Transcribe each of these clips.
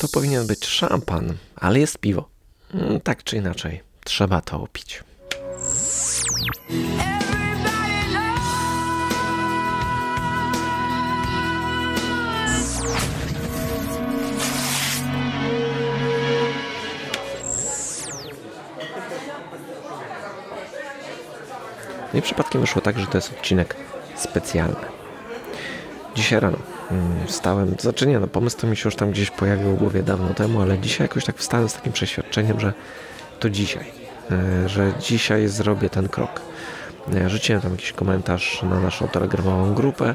To powinien być szampan, ale jest piwo. Mm, tak czy inaczej, trzeba to opić. No i przypadkiem wyszło tak, że to jest odcinek specjalny. Dzisiaj rano mm, wstałem, znaczy nie no, pomysł to mi się już tam gdzieś pojawił w głowie dawno temu, ale dzisiaj jakoś tak wstałem z takim przeświadczeniem, że to dzisiaj, e, że dzisiaj zrobię ten krok. Ja rzuciłem tam jakiś komentarz na naszą telegramową grupę,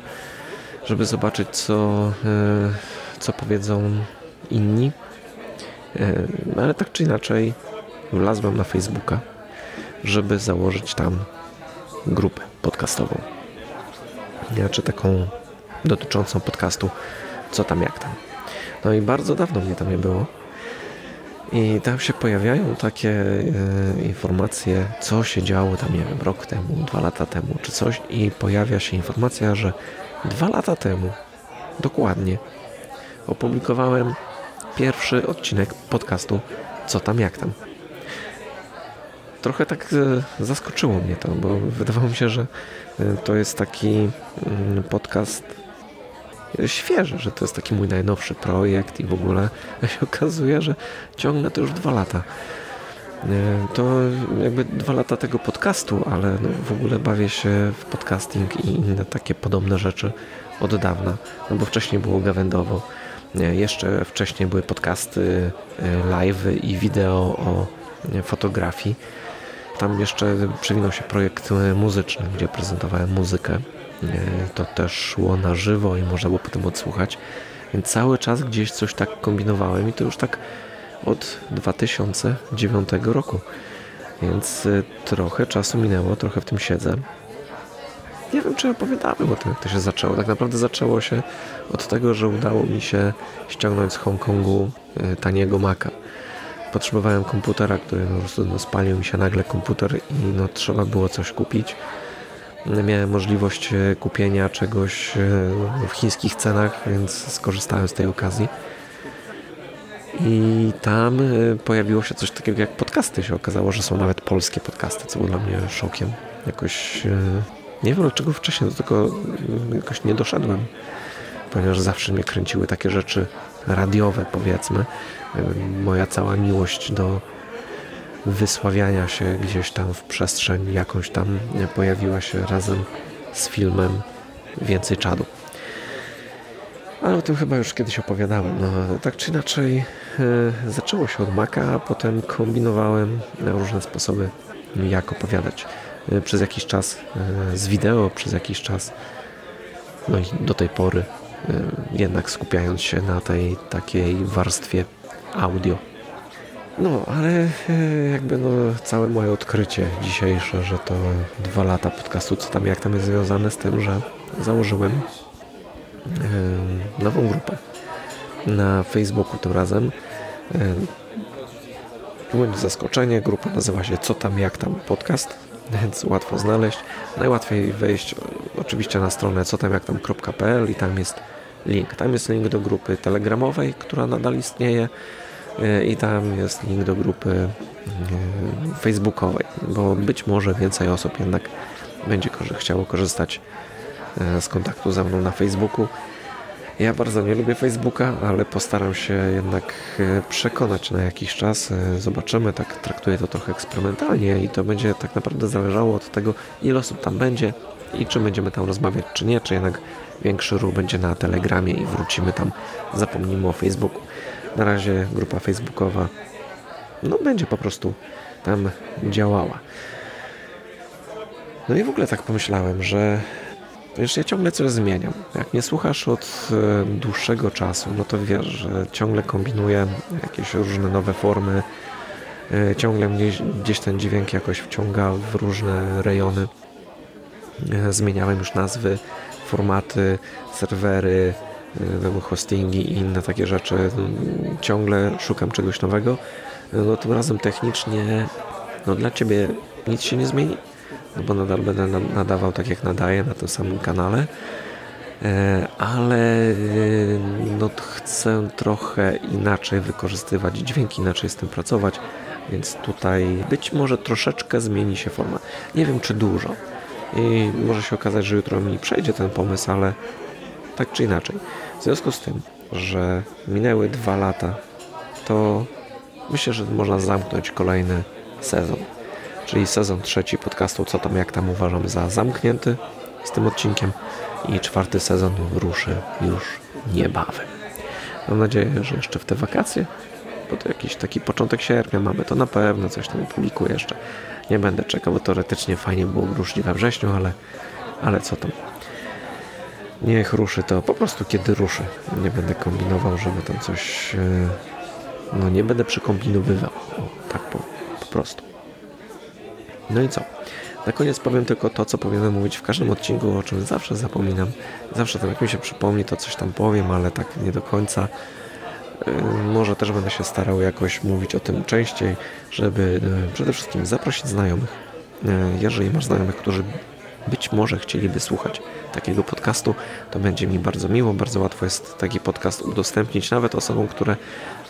żeby zobaczyć co, e, co powiedzą inni, e, ale tak czy inaczej wlazłem na Facebooka, żeby założyć tam grupę podcastową. Znaczy taką dotyczącą podcastu Co tam, jak tam. No i bardzo dawno mnie tam nie było. I tam się pojawiają takie e, informacje, co się działo tam, nie wiem, rok temu, dwa lata temu, czy coś. I pojawia się informacja, że dwa lata temu, dokładnie, opublikowałem pierwszy odcinek podcastu Co tam, jak tam trochę tak e, zaskoczyło mnie to, bo wydawało mi się, że e, to jest taki mm, podcast świeży, że to jest taki mój najnowszy projekt i w ogóle się okazuje, że ciągnę to już dwa lata. E, to jakby dwa lata tego podcastu, ale no w ogóle bawię się w podcasting i inne takie podobne rzeczy od dawna, no bo wcześniej było gawędowo. Jeszcze wcześniej były podcasty, live i wideo o fotografii. Tam jeszcze przewinął się projekt e, muzyczny, gdzie prezentowałem muzykę. To też szło na żywo i można było potem odsłuchać. Więc cały czas gdzieś coś tak kombinowałem i to już tak od 2009 roku. Więc e, trochę czasu minęło, trochę w tym siedzę. Nie wiem, czy opowiadałem o tym, jak to się zaczęło. Tak naprawdę zaczęło się od tego, że udało mi się ściągnąć z Hongkongu taniego Maca potrzebowałem komputera, który po prostu no, spalił mi się nagle komputer i no, trzeba było coś kupić. Miałem możliwość e, kupienia czegoś e, w chińskich cenach, więc skorzystałem z tej okazji. I tam e, pojawiło się coś takiego jak podcasty. Się okazało, że są nawet polskie podcasty, co było dla mnie szokiem. Jakoś nie wiem dlaczego wcześniej do tego jakoś nie doszedłem, ponieważ zawsze mnie kręciły takie rzeczy radiowe, powiedzmy moja cała miłość do wysławiania się gdzieś tam w przestrzeń jakąś tam pojawiła się razem z filmem Więcej Czadu. Ale o tym chyba już kiedyś opowiadałem. No, tak czy inaczej e, zaczęło się od Maka, a potem kombinowałem różne sposoby jak opowiadać. E, przez jakiś czas e, z wideo, przez jakiś czas no i do tej pory jednak skupiając się na tej takiej warstwie audio. No, ale e, jakby no, całe moje odkrycie dzisiejsze, że to dwa lata podcastu, co tam, jak tam jest związane z tym, że założyłem e, nową grupę na Facebooku tym razem. E, tu będzie zaskoczenie, grupa nazywa się Co tam, jak tam podcast, więc łatwo znaleźć. Najłatwiej wejść oczywiście na stronę co tam, jak tam.pl i tam jest link. Tam jest link do grupy telegramowej, która nadal istnieje i tam jest link do grupy e, facebookowej, bo być może więcej osób jednak będzie chciało korzystać e, z kontaktu ze mną na Facebooku. Ja bardzo nie lubię Facebooka, ale postaram się jednak przekonać na jakiś czas. Zobaczymy, tak traktuję to trochę eksperymentalnie i to będzie tak naprawdę zależało od tego, ile osób tam będzie i czy będziemy tam rozmawiać, czy nie, czy jednak większy ruch będzie na Telegramie i wrócimy tam, zapomnimy o Facebooku. Na razie grupa facebookowa no będzie po prostu tam działała. No i w ogóle tak pomyślałem, że wiesz, ja ciągle coś zmieniam. Jak mnie słuchasz od e, dłuższego czasu, no to wiesz, że ciągle kombinuję jakieś różne nowe formy. E, ciągle mnie gdzieś ten dźwięk jakoś wciąga w różne rejony. E, zmieniałem już nazwy, formaty, serwery, hostingi i inne takie rzeczy. Ciągle szukam czegoś nowego. No tym razem technicznie no dla Ciebie nic się nie zmieni, no bo nadal będę nadawał tak jak nadaję na tym samym kanale. e, ale e, no, chcę trochę inaczej wykorzystywać dźwięki, inaczej z tym pracować, więc tutaj być może troszeczkę zmieni się forma. Nie wiem czy dużo. I może się okazać, że jutro mi przejdzie ten pomysł, ale tak czy inaczej. W związku z tym, że minęły dwa lata, to myślę, że można zamknąć kolejny sezon. Czyli sezon trzeci podcastu Co tam, jak tam uważam za zamknięty z tym odcinkiem i czwarty sezon ruszy już niebawem. Mam nadzieję, że jeszcze w te wakacje, bo to jakiś taki początek sierpnia mamy, to na pewno coś tam publikuję jeszcze. Nie będę czekał, bo teoretycznie fajnie było ruszyć we wrześniu, ale, ale co tam. Niech ruszy to po prostu kiedy ruszy. Nie będę kombinował, żeby tam coś... E, no nie będę przykombinowywał. O, tak po, po prostu. No i co? Na koniec powiem tylko to, co powinienem mówić w każdym odcinku, o czym zawsze zapominam. Zawsze tam jak mi się przypomni, to coś tam powiem, ale tak nie do końca. Yy, może też będę się starał jakoś mówić o tym częściej, żeby yy, przede wszystkim zaprosić znajomych. Jeżeli masz znajomych, którzy być może chcieliby słuchać takiego podcastu, to będzie mi bardzo miło. Bardzo łatwo jest taki podcast udostępnić nawet osobom, które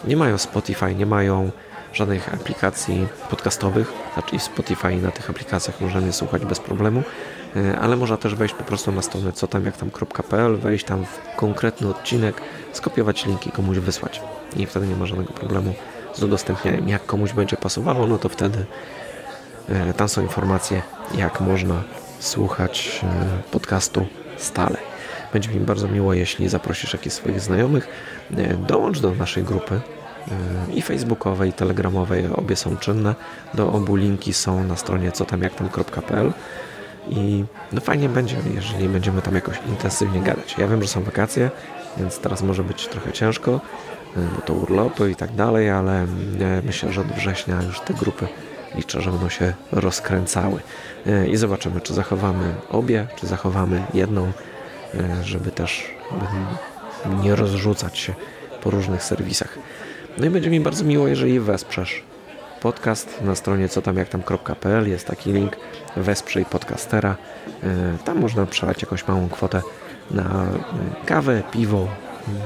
nie mają Spotify, nie mają żadnych aplikacji podcastowych, znaczy Spotify na tych aplikacjach możemy słuchać bez problemu, e, ale można też wejść po prostu na stronę co tam jak tam.pl, wejść tam w konkretny odcinek, skopiować linki komuś wysłać i wtedy nie ma żadnego problemu z udostępnianiem. Jak komuś będzie pasowało, no to wtedy e, tam są informacje, jak można słuchać e, podcastu stale. Będzie mi bardzo miło, jeśli zaprosisz jakichś swoich znajomych. Dołącz do naszej grupy i facebookowej, i telegramowej, obie są czynne. Do obu linki są na stronie cotamjaktam.pl i no fajnie będzie, jeżeli będziemy tam jakoś intensywnie gadać. Ja wiem, że są wakacje, więc teraz może być trochę ciężko, bo to urlopy i tak dalej, ale e, myślę, że od września już te grupy liczę, że będą się rozkręcały. E, I zobaczymy, czy zachowamy obie, czy zachowamy jedną, e, żeby też nie rozrzucać się po różnych serwisach. No i będzie mi bardzo miło, jeżeli wesprzesz podcast. Na stronie co tam jak jest taki link. Wesprzyj podcastera. E, tam można przelać jakąś małą kwotę na kawę, piwo.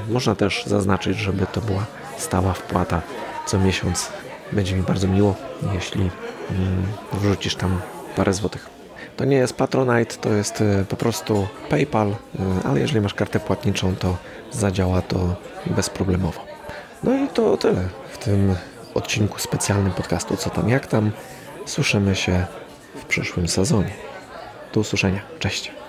Można też zaznaczyć, żeby to była stała wpłata co miesiąc będzie mi bardzo miło, jeśli mm, wrzucisz tam parę złotych to nie jest Patronite, to jest e, po prostu PayPal, e, ale jeżeli masz kartę płatniczą, to zadziała to bezproblemowo. No i to tyle w tym odcinku specjalnym podcastu Co tam, jak tam. Słyszymy się w przyszłym sezonie. Do usłyszenia. Cześć.